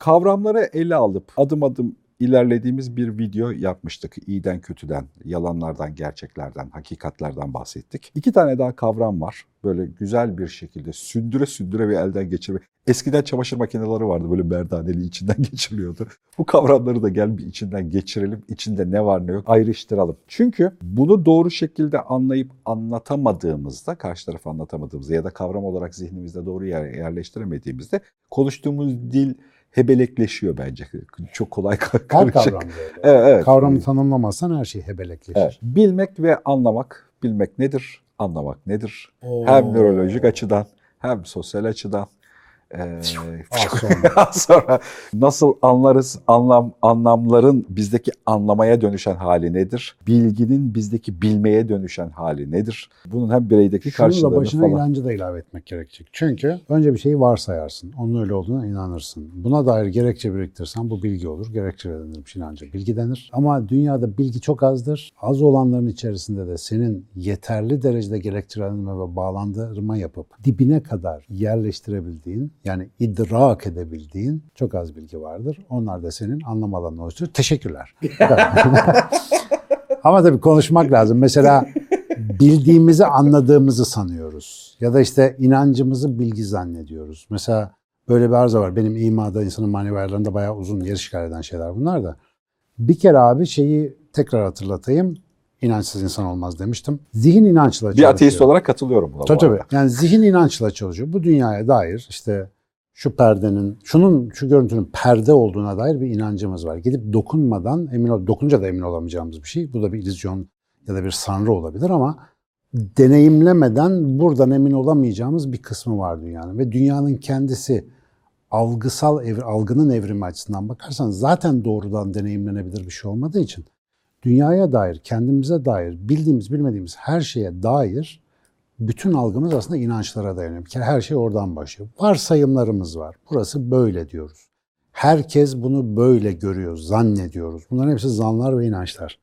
Kavramları ele alıp adım adım ilerlediğimiz bir video yapmıştık. İyiden kötüden, yalanlardan, gerçeklerden, hakikatlerden bahsettik. İki tane daha kavram var. Böyle güzel bir şekilde sündüre sündüre bir elden geçirme. Eskiden çamaşır makineleri vardı böyle merdaneli içinden geçiriliyordu. Bu kavramları da gel bir içinden geçirelim. İçinde ne var ne yok ayrıştıralım. Çünkü bunu doğru şekilde anlayıp anlatamadığımızda, karşı tarafı anlatamadığımızda ya da kavram olarak zihnimizde doğru yer, yerleştiremediğimizde konuştuğumuz dil hebelekleşiyor bence. Çok kolay Her kavram böyle. Evet, evet. Kavramı tanımlamazsan her şey hebelekleşir. Evet. Bilmek ve anlamak. Bilmek nedir? Anlamak nedir? Oo. Hem nörolojik açıdan hem sosyal açıdan. Ee, sonra. sonra nasıl anlarız? Anlam anlamların bizdeki anlamaya dönüşen hali nedir? Bilginin bizdeki bilmeye dönüşen hali nedir? Bunun hem bireydeki Şunu da karşılığını başına falan. inancı da ilave etmek gerekecek. Çünkü önce bir şeyi varsayarsın. Onun öyle olduğuna inanırsın. Buna dair gerekçe biriktirsen bu bilgi olur. Gerekçe denirmiş inancı. Bilgi denir. Ama dünyada bilgi çok azdır. Az olanların içerisinde de senin yeterli derecede gerekçelendirme ve bağlandırma yapıp dibine kadar yerleştirebildiğin yani idrak edebildiğin çok az bilgi vardır. Onlar da senin anlam alanını oluşturur. Teşekkürler. Ama tabii konuşmak lazım. Mesela bildiğimizi anladığımızı sanıyoruz. Ya da işte inancımızı bilgi zannediyoruz. Mesela böyle bir arıza var. Benim imada insanın manevi ayarlarında bayağı uzun yer işgal eden şeyler bunlar da. Bir kere abi şeyi tekrar hatırlatayım. İnançsız insan olmaz demiştim. Zihin inançla Bir çalışıyor. ateist olarak katılıyorum buna. bu Tabii tabii. arada. Yani zihin inançla çalışıyor. Bu dünyaya dair işte şu perdenin, şunun, şu görüntünün perde olduğuna dair bir inancımız var. Gidip dokunmadan emin ol, dokunca da emin olamayacağımız bir şey. Bu da bir illüzyon ya da bir sanrı olabilir ama deneyimlemeden buradan emin olamayacağımız bir kısmı var dünyanın. Ve dünyanın kendisi algısal, evri, algının evrimi açısından bakarsan zaten doğrudan deneyimlenebilir bir şey olmadığı için dünyaya dair, kendimize dair, bildiğimiz, bilmediğimiz her şeye dair bütün algımız aslında inançlara dayanıyor. Bir kere her şey oradan başlıyor. Varsayımlarımız var. Burası böyle diyoruz. Herkes bunu böyle görüyor, zannediyoruz. Bunların hepsi zanlar ve inançlar.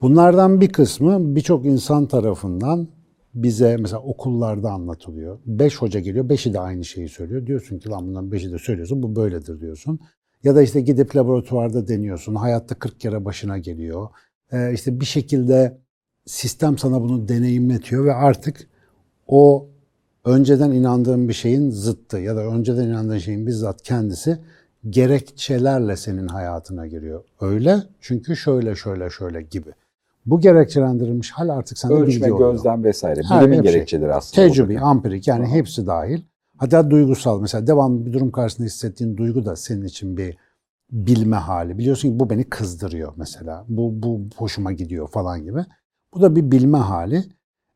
Bunlardan bir kısmı birçok insan tarafından bize mesela okullarda anlatılıyor. Beş hoca geliyor, beşi de aynı şeyi söylüyor. Diyorsun ki lan bundan beşi de söylüyorsun, bu böyledir diyorsun. Ya da işte gidip laboratuvarda deniyorsun, hayatta 40 kere başına geliyor. Ee, işte bir şekilde sistem sana bunu deneyimletiyor ve artık o önceden inandığın bir şeyin zıttı ya da önceden inandığın şeyin bizzat kendisi gerekçelerle senin hayatına giriyor. Öyle çünkü şöyle şöyle şöyle gibi. Bu gerekçelendirilmiş hal artık bilgi Ölçme, oluyor. gözlem vesaire. Bilimin şey. gerekçeleri aslında. Tecrübi, burada. ampirik yani hepsi dahil. Hatta duygusal mesela devamlı bir durum karşısında hissettiğin duygu da senin için bir bilme hali. Biliyorsun ki bu beni kızdırıyor mesela. Bu, bu hoşuma gidiyor falan gibi. Bu da bir bilme hali.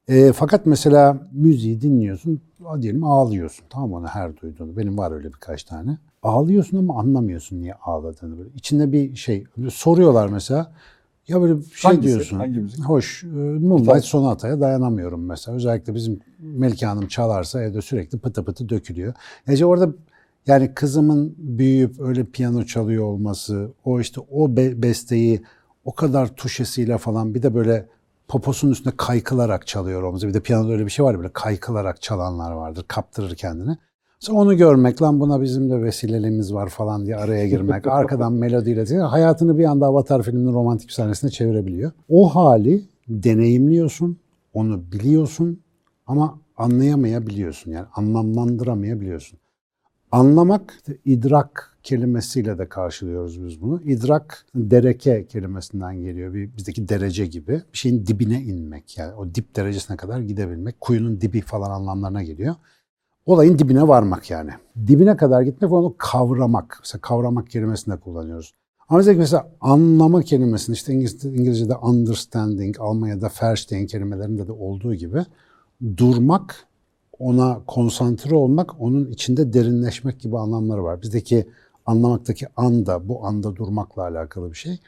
E, fakat mesela müziği dinliyorsun, diyelim ağlıyorsun. Tamam onu her duyduğunu. Benim var öyle birkaç tane. Ağlıyorsun ama anlamıyorsun niye ağladığını. Böyle. İçinde bir şey. Soruyorlar mesela. Ya böyle bir şey Hangisi? diyorsun. Hangi müzik? Hoş. e, Moonlight Sonata'ya dayanamıyorum mesela. Özellikle bizim Melike Hanım çalarsa evde sürekli pıtı pıtı dökülüyor. Yani orada yani kızımın büyüyüp öyle piyano çalıyor olması, o işte o be- besteyi o kadar tuşesiyle falan bir de böyle poposunun üstünde kaykılarak çalıyor olması. Bir de piyanoda öyle bir şey var ya böyle kaykılarak çalanlar vardır, kaptırır kendini. Sonra onu görmek, lan buna bizim de vesileliğimiz var falan diye araya girmek, arkadan melodiyle hayatını bir anda Avatar filminin romantik bir sahnesine çevirebiliyor. O hali deneyimliyorsun, onu biliyorsun ama anlayamayabiliyorsun. Yani anlamlandıramayabiliyorsun. Anlamak, idrak kelimesiyle de karşılıyoruz biz bunu. İdrak, dereke kelimesinden geliyor. Bir, bizdeki derece gibi. Bir şeyin dibine inmek. Yani o dip derecesine kadar gidebilmek. Kuyunun dibi falan anlamlarına geliyor. Olayın dibine varmak yani. Dibine kadar gitmek onu kavramak. Mesela kavramak kelimesini de kullanıyoruz. Ama mesela, anlama kelimesini işte İngiliz, İngilizce'de understanding, Almanya'da verstehen kelimelerinde de olduğu gibi durmak, ona konsantre olmak, onun içinde derinleşmek gibi anlamları var. Bizdeki anlamaktaki anda, bu anda durmakla alakalı bir şey.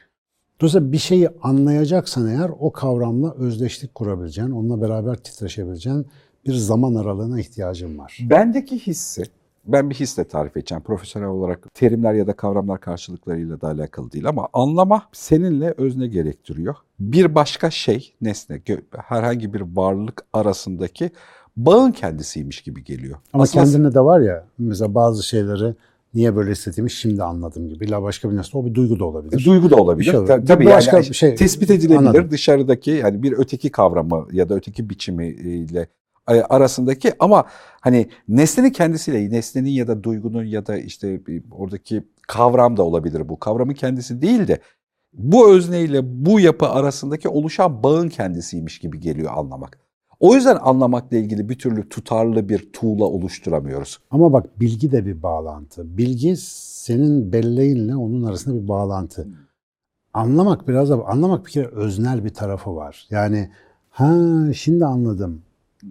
Dolayısıyla bir şeyi anlayacaksan eğer o kavramla özdeşlik kurabileceğin, onunla beraber titreşebileceğin bir zaman aralığına ihtiyacın var. Bendeki hissi, ben bir hisle tarif edeceğim. Profesyonel olarak terimler ya da kavramlar karşılıklarıyla da alakalı değil ama anlama seninle özne gerektiriyor. Bir başka şey, nesne, herhangi bir varlık arasındaki bağın kendisiymiş gibi geliyor. Ama Aslında kendine de var ya mesela bazı şeyleri niye böyle hissettiğimi şimdi anladım gibi. İlla başka bir nesne o bir duygu da olabilir. Duygu da olabilir. Şey olabilir. Ta- Tabii başka yani bir şey- tespit edilebilir Anladım. dışarıdaki yani bir öteki kavramı ya da öteki biçimiyle e, arasındaki ama hani nesnenin kendisiyle nesnenin ya da duygunun ya da işte oradaki kavram da olabilir bu. Kavramın kendisi değil de bu özneyle bu yapı arasındaki oluşan bağın kendisiymiş gibi geliyor anlamak. O yüzden anlamakla ilgili bir türlü tutarlı bir tuğla oluşturamıyoruz. Ama bak bilgi de bir bağlantı. Bilgi senin belleğinle onun arasında bir bağlantı. Anlamak biraz da anlamak bir kere öznel bir tarafı var. Yani ha şimdi anladım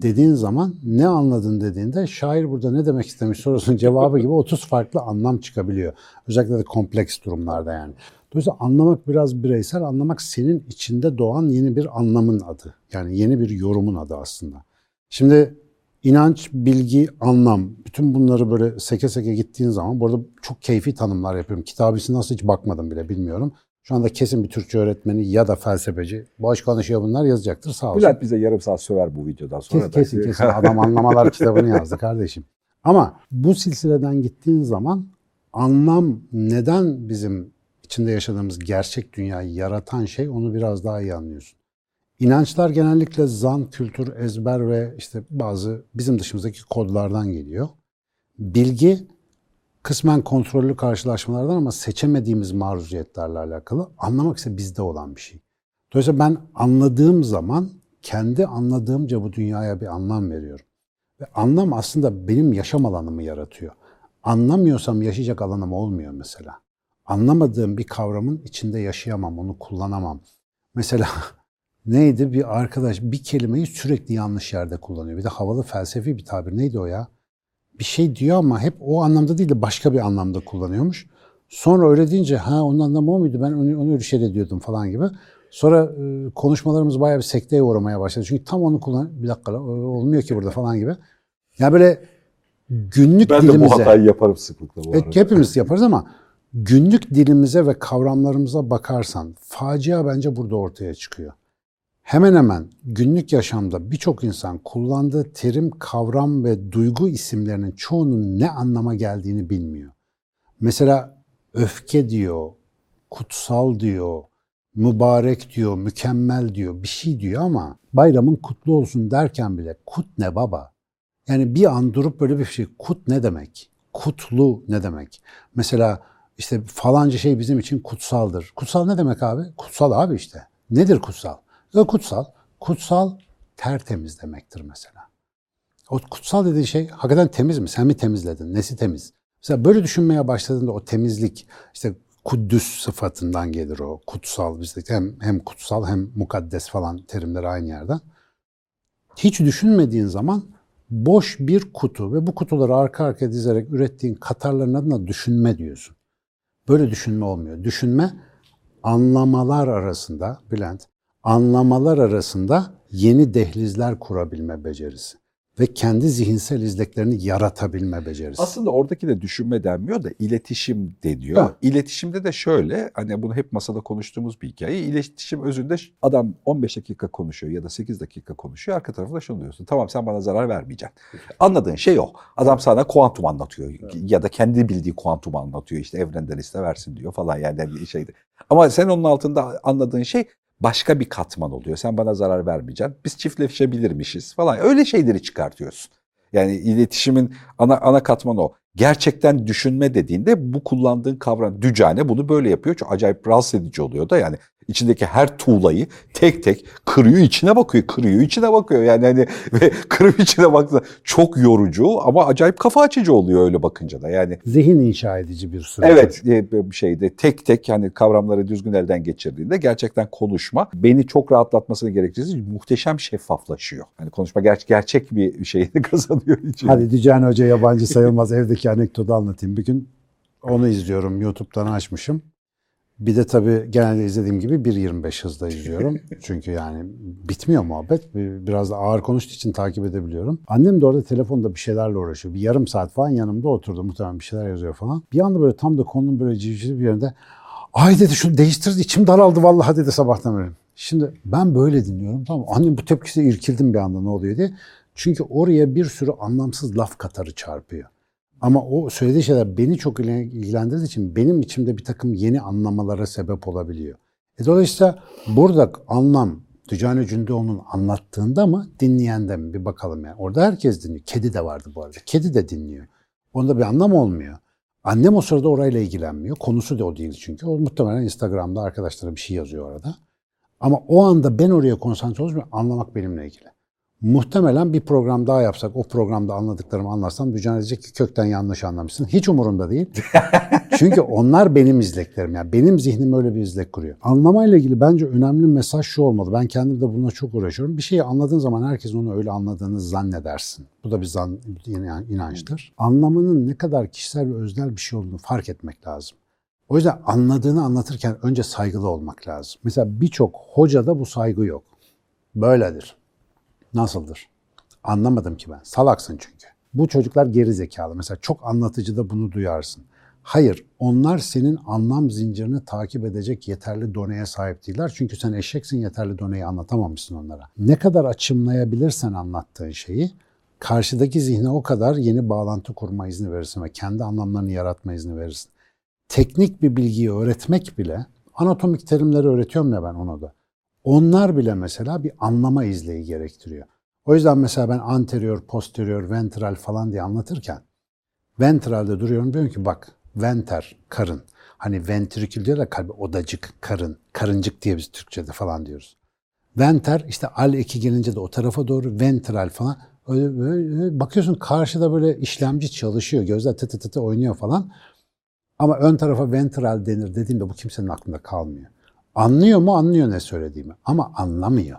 dediğin zaman ne anladın dediğinde şair burada ne demek istemiş sorusunun cevabı gibi 30 farklı anlam çıkabiliyor. Özellikle de kompleks durumlarda yani. Dolayısıyla anlamak biraz bireysel, anlamak senin içinde doğan yeni bir anlamın adı. Yani yeni bir yorumun adı aslında. Şimdi inanç, bilgi, anlam bütün bunları böyle seke seke gittiğin zaman bu arada çok keyfi tanımlar yapıyorum. Kitabısı nasıl hiç bakmadım bile bilmiyorum. Şu anda kesin bir Türkçe öğretmeni ya da felsefeci boş konuşuyor bunlar yazacaktır sağ olsun. Bülent bize yarım saat söver bu videodan sonra. Kes, da. kesin kesin adam anlamalar kitabını yazdı kardeşim. Ama bu silsileden gittiğin zaman anlam neden bizim içinde yaşadığımız gerçek dünyayı yaratan şey onu biraz daha iyi anlıyorsun. İnançlar genellikle zan, kültür, ezber ve işte bazı bizim dışımızdaki kodlardan geliyor. Bilgi kısmen kontrollü karşılaşmalardan ama seçemediğimiz maruziyetlerle alakalı. Anlamak ise bizde olan bir şey. Dolayısıyla ben anladığım zaman kendi anladığımca bu dünyaya bir anlam veriyorum. Ve anlam aslında benim yaşam alanımı yaratıyor. Anlamıyorsam yaşayacak alanım olmuyor mesela. Anlamadığım bir kavramın içinde yaşayamam, onu kullanamam. Mesela neydi bir arkadaş bir kelimeyi sürekli yanlış yerde kullanıyor. Bir de havalı felsefi bir tabir neydi o ya? Bir şey diyor ama hep o anlamda değil de başka bir anlamda kullanıyormuş. Sonra öyle deyince ha onun anlamı o muydu ben onu, onu öyle şey diyordum falan gibi. Sonra e, konuşmalarımız bayağı bir sekteye uğramaya başladı. Çünkü tam onu kullan bir dakika olmuyor ki burada falan gibi. Yani böyle günlük Ben de dilimize bu hatayı yaparım sıklıkla bu Evet, arada. hepimiz yaparız ama günlük dilimize ve kavramlarımıza bakarsan facia bence burada ortaya çıkıyor. Hemen hemen günlük yaşamda birçok insan kullandığı terim, kavram ve duygu isimlerinin çoğunun ne anlama geldiğini bilmiyor. Mesela öfke diyor, kutsal diyor, mübarek diyor, mükemmel diyor, bir şey diyor ama bayramın kutlu olsun derken bile kut ne baba? Yani bir an durup böyle bir şey, kut ne demek? Kutlu ne demek? Mesela işte falanca şey bizim için kutsaldır. Kutsal ne demek abi? Kutsal abi işte. Nedir kutsal? Ya kutsal, kutsal tertemiz demektir mesela. O kutsal dediği şey hakikaten temiz mi? Sen mi temizledin? Nesi temiz? Mesela böyle düşünmeye başladığında o temizlik işte kuddüs sıfatından gelir o. Kutsal bizde hem, hem kutsal hem mukaddes falan terimler aynı yerden. Hiç düşünmediğin zaman boş bir kutu ve bu kutuları arka arkaya dizerek ürettiğin katarların adına düşünme diyorsun. Böyle düşünme olmuyor. Düşünme anlamalar arasında Bülent, anlamalar arasında yeni dehlizler kurabilme becerisi ve kendi zihinsel izleklerini yaratabilme becerisi. Aslında oradaki de düşünme denmiyor da iletişim deniyor. Evet. İletişimde de şöyle hani bunu hep masada konuştuğumuz bir hikaye. İletişim özünde adam 15 dakika konuşuyor ya da 8 dakika konuşuyor. Arka tarafında şunu diyorsun. Tamam sen bana zarar vermeyeceksin. Anladığın şey o. Adam sana kuantum anlatıyor ya da kendi bildiği kuantum anlatıyor. İşte evrenden iste versin diyor falan yani bir şeydi. Ama sen onun altında anladığın şey başka bir katman oluyor. Sen bana zarar vermeyeceksin. Biz çiftleşebilirmişiz falan. Öyle şeyleri çıkartıyorsun. Yani iletişimin ana ana katmanı o. Gerçekten düşünme dediğinde bu kullandığın kavram dücane bunu böyle yapıyor. Çok acayip rahatsız edici oluyor da yani içindeki her tuğlayı tek tek kırıyor içine bakıyor, kırıyor içine bakıyor. Yani hani ve kırıp içine baktığında çok yorucu ama acayip kafa açıcı oluyor öyle bakınca da. Yani Zihin inşa edici bir süreç. Evet e, bir şeyde tek tek hani kavramları düzgün elden geçirdiğinde gerçekten konuşma beni çok rahatlatmasını gerektirdiği muhteşem şeffaflaşıyor. Hani konuşma ger- gerçek bir şeyini kazanıyor için. Hadi Dücane Hoca yabancı sayılmaz evdeki anekdotu anlatayım. Bir gün onu izliyorum. YouTube'dan açmışım. Bir de tabii genelde izlediğim gibi 1.25 hızda izliyorum. Çünkü yani bitmiyor muhabbet. Bir- Biraz da ağır konuştuğu için takip edebiliyorum. Annem de orada telefonda bir şeylerle uğraşıyor. Bir yarım saat falan yanımda oturdu. Muhtemelen bir şeyler yazıyor falan. Bir anda böyle tam da konunun böyle civcivli bir yerinde Ay dedi şunu değiştirdi içim daraldı vallahi dedi sabahtan beri. Şimdi ben böyle dinliyorum tamam? Annem bu tepkisi irkildim bir anda ne oluyor diye. Çünkü oraya bir sürü anlamsız laf katarı çarpıyor. Ama o söylediği şeyler beni çok ilgilendirdiği için benim içimde bir takım yeni anlamalara sebep olabiliyor. E dolayısıyla burada anlam Tücani Cündoğlu'nun anlattığında mı dinleyende mi bir bakalım yani. Orada herkes dinliyor. Kedi de vardı bu arada. Kedi de dinliyor. Onda bir anlam olmuyor. Annem o sırada orayla ilgilenmiyor. Konusu da o değil çünkü. O muhtemelen Instagram'da arkadaşlara bir şey yazıyor orada. Ama o anda ben oraya konsantre olmuyorum. Anlamak benimle ilgili. Muhtemelen bir program daha yapsak, o programda anladıklarımı anlarsam Dücan diyecek ki kökten yanlış anlamışsın. Hiç umurumda değil. Çünkü onlar benim izleklerim. Yani benim zihnim öyle bir izlek kuruyor. Anlamayla ilgili bence önemli mesaj şu olmalı. Ben kendim de bununla çok uğraşıyorum. Bir şeyi anladığın zaman herkes onu öyle anladığını zannedersin. Bu da bir zan, inançtır. Anlamının ne kadar kişisel ve öznel bir şey olduğunu fark etmek lazım. O yüzden anladığını anlatırken önce saygılı olmak lazım. Mesela birçok hocada bu saygı yok. Böyledir. Nasıldır? Anlamadım ki ben. Salaksın çünkü. Bu çocuklar geri zekalı. Mesela çok anlatıcıda bunu duyarsın. Hayır, onlar senin anlam zincirini takip edecek yeterli doneye sahip değiller. Çünkü sen eşeksin yeterli doneyi anlatamamışsın onlara. Ne kadar açımlayabilirsen anlattığın şeyi, karşıdaki zihne o kadar yeni bağlantı kurma izni verirsin ve kendi anlamlarını yaratma izni verirsin. Teknik bir bilgiyi öğretmek bile, anatomik terimleri öğretiyorum ya ben ona da. Onlar bile mesela bir anlama izleyi gerektiriyor. O yüzden mesela ben anterior, posterior, ventral falan diye anlatırken ventralde duruyorum diyorum ki bak venter, karın. Hani ventrikül diyor da kalbi odacık, karın, karıncık diye biz Türkçe'de falan diyoruz. Venter işte al eki gelince de o tarafa doğru ventral falan. Öyle, böyle, bakıyorsun karşıda böyle işlemci çalışıyor. Gözler tı tı tı, tı oynuyor falan. Ama ön tarafa ventral denir dediğimde bu kimsenin aklında kalmıyor. Anlıyor mu? Anlıyor ne söylediğimi. Ama anlamıyor.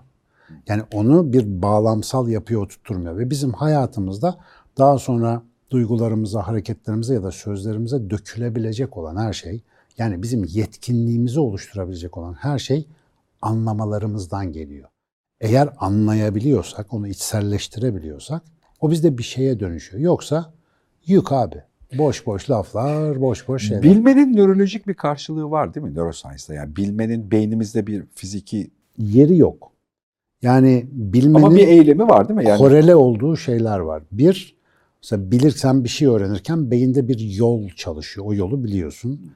Yani onu bir bağlamsal yapıya oturtturmuyor. Ve bizim hayatımızda daha sonra duygularımıza, hareketlerimize ya da sözlerimize dökülebilecek olan her şey, yani bizim yetkinliğimizi oluşturabilecek olan her şey anlamalarımızdan geliyor. Eğer anlayabiliyorsak, onu içselleştirebiliyorsak o bizde bir şeye dönüşüyor. Yoksa yük abi. Boş boş laflar, boş boş şeyler. Bilmenin nörolojik bir karşılığı var değil mi neuroscience'da? Yani bilmenin beynimizde bir fiziki yeri yok. Yani bilmenin Ama bir eylemi var değil mi? Yani korele olduğu şeyler var. Bir, mesela bilirsen bir şey öğrenirken beyinde bir yol çalışıyor. O yolu biliyorsun.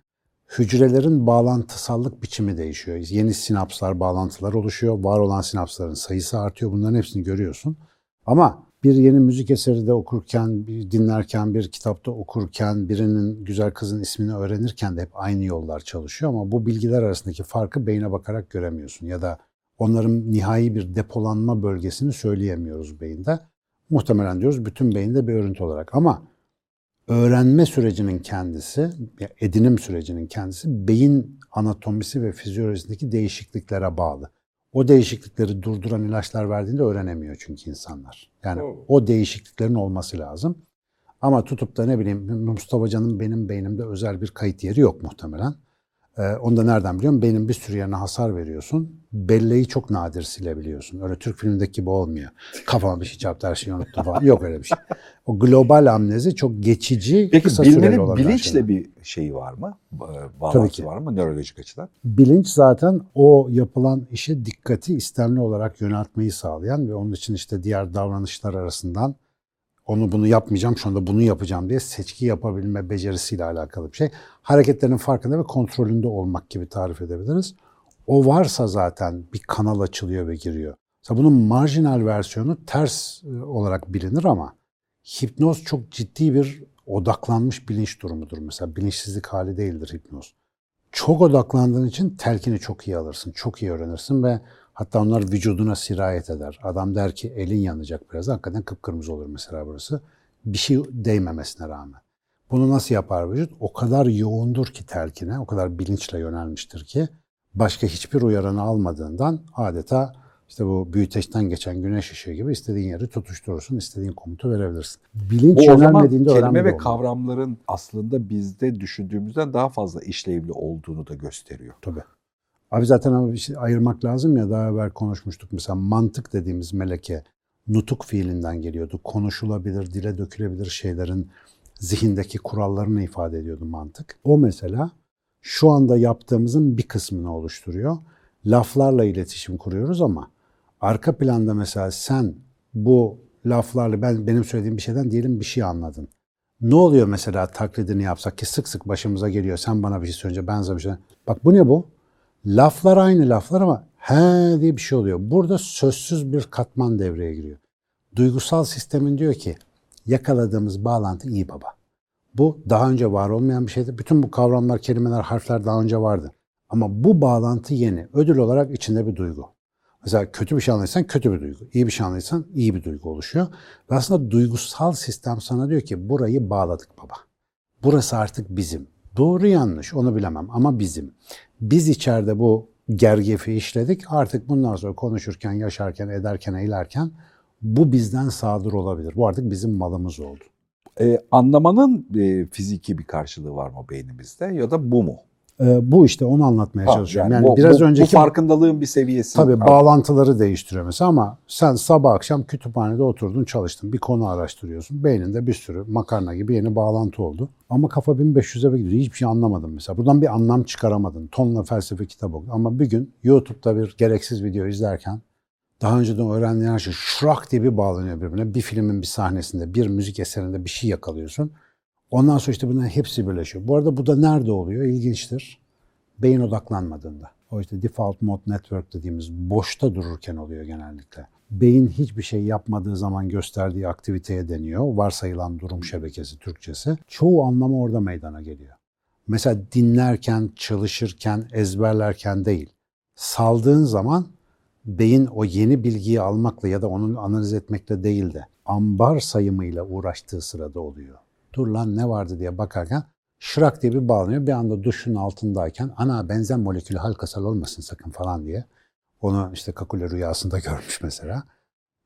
Hücrelerin bağlantısallık biçimi değişiyor. Yeni sinapslar, bağlantılar oluşuyor. Var olan sinapsların sayısı artıyor. Bunların hepsini görüyorsun. Ama bir yeni müzik eseri de okurken, bir dinlerken, bir kitapta okurken, birinin güzel kızın ismini öğrenirken de hep aynı yollar çalışıyor ama bu bilgiler arasındaki farkı beyne bakarak göremiyorsun ya da onların nihai bir depolanma bölgesini söyleyemiyoruz beyinde. Muhtemelen diyoruz bütün beyinde bir örüntü olarak ama öğrenme sürecinin kendisi, edinim sürecinin kendisi beyin anatomisi ve fizyolojisindeki değişikliklere bağlı. O değişiklikleri durduran ilaçlar verdiğinde öğrenemiyor çünkü insanlar. Yani o değişikliklerin olması lazım. Ama tutup da ne bileyim Mustafa Can'ın benim beynimde özel bir kayıt yeri yok muhtemelen. Ee, onu da nereden biliyorum? Benim bir sürü yerine hasar veriyorsun. Belleği çok nadir silebiliyorsun. Öyle Türk filmindeki gibi olmuyor. Kafama bir şey çarptı her şeyi unuttum falan. Yok öyle bir şey. O global amnezi çok geçici, Peki, kısa süreli olan bilinçle şeyler. bir şeyi var mı? Bağlantısı var mı nörolojik açıdan? Bilinç zaten o yapılan işe dikkati istemli olarak yöneltmeyi sağlayan ve onun için işte diğer davranışlar arasından onu bunu yapmayacağım, şu anda bunu yapacağım diye seçki yapabilme becerisiyle alakalı bir şey. Hareketlerin farkında ve kontrolünde olmak gibi tarif edebiliriz. O varsa zaten bir kanal açılıyor ve giriyor. Mesela bunun marjinal versiyonu ters e, olarak bilinir ama hipnoz çok ciddi bir odaklanmış bilinç durumudur. Mesela bilinçsizlik hali değildir hipnoz. Çok odaklandığın için telkini çok iyi alırsın, çok iyi öğrenirsin ve Hatta onlar vücuduna sirayet eder. Adam der ki elin yanacak biraz. Hakikaten kıpkırmızı olur mesela burası. Bir şey değmemesine rağmen. Bunu nasıl yapar vücut? O kadar yoğundur ki telkine, o kadar bilinçle yönelmiştir ki başka hiçbir uyaranı almadığından adeta işte bu büyüteçten geçen güneş ışığı gibi istediğin yeri tutuşturursun, istediğin komutu verebilirsin. Bilinç bu yönelmediğinde kelime ve kavramların aslında bizde düşündüğümüzden daha fazla işlevli olduğunu da gösteriyor. Tabii. Abi zaten ama bir şey ayırmak lazım ya daha evvel konuşmuştuk. Mesela mantık dediğimiz meleke nutuk fiilinden geliyordu. Konuşulabilir, dile dökülebilir şeylerin zihindeki kurallarını ifade ediyordu mantık. O mesela şu anda yaptığımızın bir kısmını oluşturuyor. Laflarla iletişim kuruyoruz ama arka planda mesela sen bu laflarla ben benim söylediğim bir şeyden diyelim bir şey anladın. Ne oluyor mesela taklidini yapsak ki sık sık başımıza geliyor. Sen bana bir şey söyleyince ben sana bir şey Bak bu ne bu? Laflar aynı laflar ama he diye bir şey oluyor. Burada sözsüz bir katman devreye giriyor. Duygusal sistemin diyor ki yakaladığımız bağlantı iyi baba. Bu daha önce var olmayan bir şeydi. Bütün bu kavramlar, kelimeler, harfler daha önce vardı. Ama bu bağlantı yeni. Ödül olarak içinde bir duygu. Mesela kötü bir şey anlayırsan kötü bir duygu. İyi bir şey anlayırsan iyi bir duygu oluşuyor. Ve aslında duygusal sistem sana diyor ki burayı bağladık baba. Burası artık bizim. Doğru yanlış onu bilemem ama bizim. Biz içeride bu gergefi işledik. Artık bundan sonra konuşurken, yaşarken, ederken, eylerken bu bizden sadır olabilir. Bu artık bizim malımız oldu. Ee, anlamanın e, fiziki bir karşılığı var mı beynimizde ya da bu mu? Ee, bu işte onu anlatmaya Ha, çalışıyorum. yani Yani, bu, biraz bu, önceki bu farkındalığın bir seviyesi. tabii bağlantıları değiştiriyor mesela ama sen sabah akşam kütüphanede oturdun çalıştın. Bir konu araştırıyorsun. Beyninde bir sürü makarna gibi yeni bağlantı oldu. Ama kafa 1500'e gidiyor. Hiçbir şey anlamadın mesela. Buradan bir anlam çıkaramadın. Tonla felsefe kitabı okudun. Ama bir gün YouTube'da bir gereksiz video izlerken daha önceden öğrendiğin her şey şrak diye bir bağlanıyor birbirine. Bir filmin bir sahnesinde, bir müzik eserinde bir şey yakalıyorsun. Ondan sonra işte bunların hepsi birleşiyor. Bu arada bu da nerede oluyor? İlginçtir. Beyin odaklanmadığında. O işte default mode network dediğimiz boşta dururken oluyor genellikle. Beyin hiçbir şey yapmadığı zaman gösterdiği aktiviteye deniyor. Varsayılan durum şebekesi Türkçesi. Çoğu anlamı orada meydana geliyor. Mesela dinlerken, çalışırken, ezberlerken değil. Saldığın zaman beyin o yeni bilgiyi almakla ya da onu analiz etmekle değil de ambar sayımıyla uğraştığı sırada oluyor. Dur lan ne vardı diye bakarken şırak diye bir bağlanıyor. Bir anda duşun altındayken ana benzen molekülü halkasal olmasın sakın falan diye. Onu işte Kakule rüyasında görmüş mesela.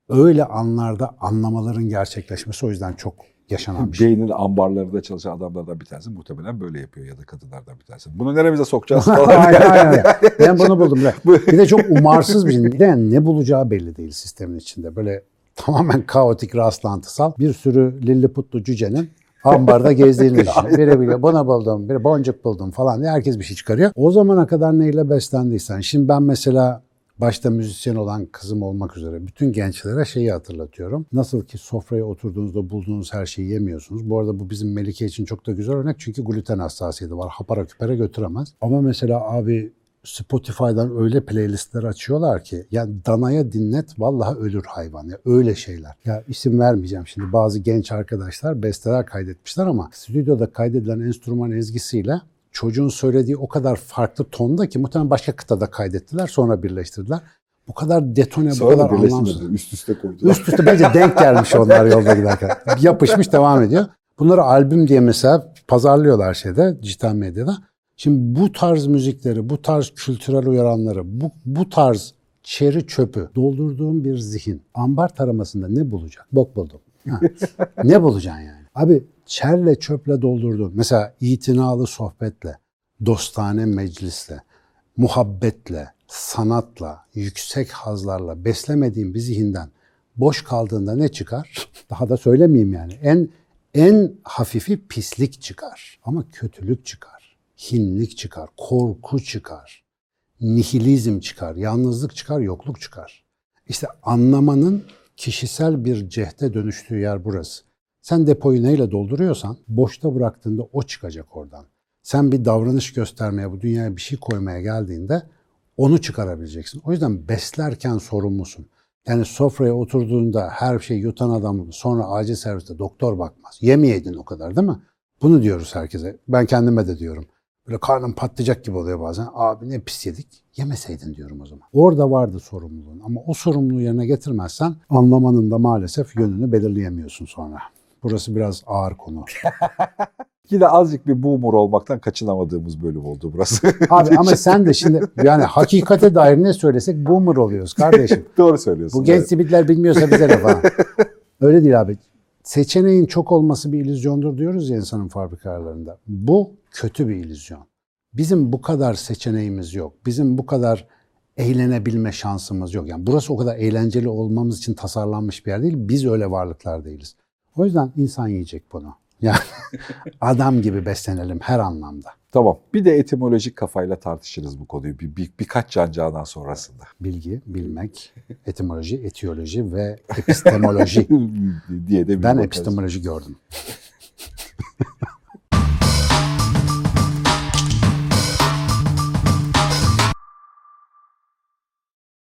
Öyle anlarda anlamaların gerçekleşmesi o yüzden çok yaşanan bir şey. Beynin ambarlarında çalışan adamlardan bir tanesi muhtemelen böyle yapıyor ya da kadınlardan bir tanesi. Bunu neremize sokacağız falan. aynen, aynen. Ben bunu buldum. Bir de çok umarsız bir şey. Bir de ne bulacağı belli değil sistemin içinde. Böyle tamamen kaotik rastlantısal bir sürü lilliputlu cücenin ambarda gezdiğini düşün. Biri bile bana buldum, biri boncuk buldum falan diye herkes bir şey çıkarıyor. O zamana kadar neyle beslendiysen. Şimdi ben mesela başta müzisyen olan kızım olmak üzere bütün gençlere şeyi hatırlatıyorum. Nasıl ki sofraya oturduğunuzda bulduğunuz her şeyi yemiyorsunuz. Bu arada bu bizim Melike için çok da güzel örnek çünkü gluten hassasiyeti var. Hapara küpere götüremez. Ama mesela abi Spotify'dan öyle playlistler açıyorlar ki ya danaya dinlet vallahi ölür hayvan ya öyle şeyler. Ya isim vermeyeceğim şimdi bazı genç arkadaşlar besteler kaydetmişler ama stüdyoda kaydedilen enstrüman ezgisiyle çocuğun söylediği o kadar farklı tonda ki muhtemelen başka kıtada kaydettiler sonra birleştirdiler. Bu kadar detone, bu Sonra kadar da anlamsız. Üst üste koydular. Üst üste bence denk gelmiş onlar yolda giderken. Yapışmış devam ediyor. Bunları albüm diye mesela pazarlıyorlar şeyde, dijital medyada. Şimdi bu tarz müzikleri, bu tarz kültürel uyaranları, bu, bu tarz çeri çöpü doldurduğum bir zihin ambar taramasında ne bulacak? Bok buldum. Ha. ne bulacaksın yani? Abi çerle çöple doldurdun. Mesela itinalı sohbetle, dostane meclisle, muhabbetle, sanatla, yüksek hazlarla beslemediğin bir zihinden boş kaldığında ne çıkar? Daha da söylemeyeyim yani. En en hafifi pislik çıkar ama kötülük çıkar. Hinlik çıkar, korku çıkar. Nihilizm çıkar, yalnızlık çıkar, yokluk çıkar. İşte anlamanın kişisel bir cehde dönüştüğü yer burası. Sen depoyu neyle dolduruyorsan boşta bıraktığında o çıkacak oradan. Sen bir davranış göstermeye, bu dünyaya bir şey koymaya geldiğinde onu çıkarabileceksin. O yüzden beslerken sorumlusun. Yani sofraya oturduğunda her şeyi yutan adam sonra acil serviste doktor bakmaz. Yemeyeydin o kadar değil mi? Bunu diyoruz herkese. Ben kendime de diyorum. Böyle karnım patlayacak gibi oluyor bazen. Abi ne pis yedik. Yemeseydin diyorum o zaman. Orada vardı sorumluluğun. Ama o sorumluluğu yerine getirmezsen anlamanın da maalesef yönünü belirleyemiyorsun sonra. Burası biraz ağır konu. Yine azıcık bir boomer olmaktan kaçınamadığımız bölüm oldu burası. Abi ama sen de şimdi yani hakikate dair ne söylesek boomer oluyoruz kardeşim. Doğru söylüyorsun. Bu genç evet. sibitler bilmiyorsa bize ne falan. Öyle değil abi. Seçeneğin çok olması bir illüzyondur diyoruz ya insanın fabrikalarında. Bu kötü bir illüzyon. Bizim bu kadar seçeneğimiz yok. Bizim bu kadar eğlenebilme şansımız yok. Yani burası o kadar eğlenceli olmamız için tasarlanmış bir yer değil. Biz öyle varlıklar değiliz. O yüzden insan yiyecek bunu. Yani adam gibi beslenelim her anlamda. Tamam. Bir de etimolojik kafayla tartışırız bu konuyu bir, bir birkaç cancağından sonrasında. Bilgi, bilmek, etimoloji, etiyoloji ve epistemoloji. diye de bir Ben bakarız. epistemoloji gördüm.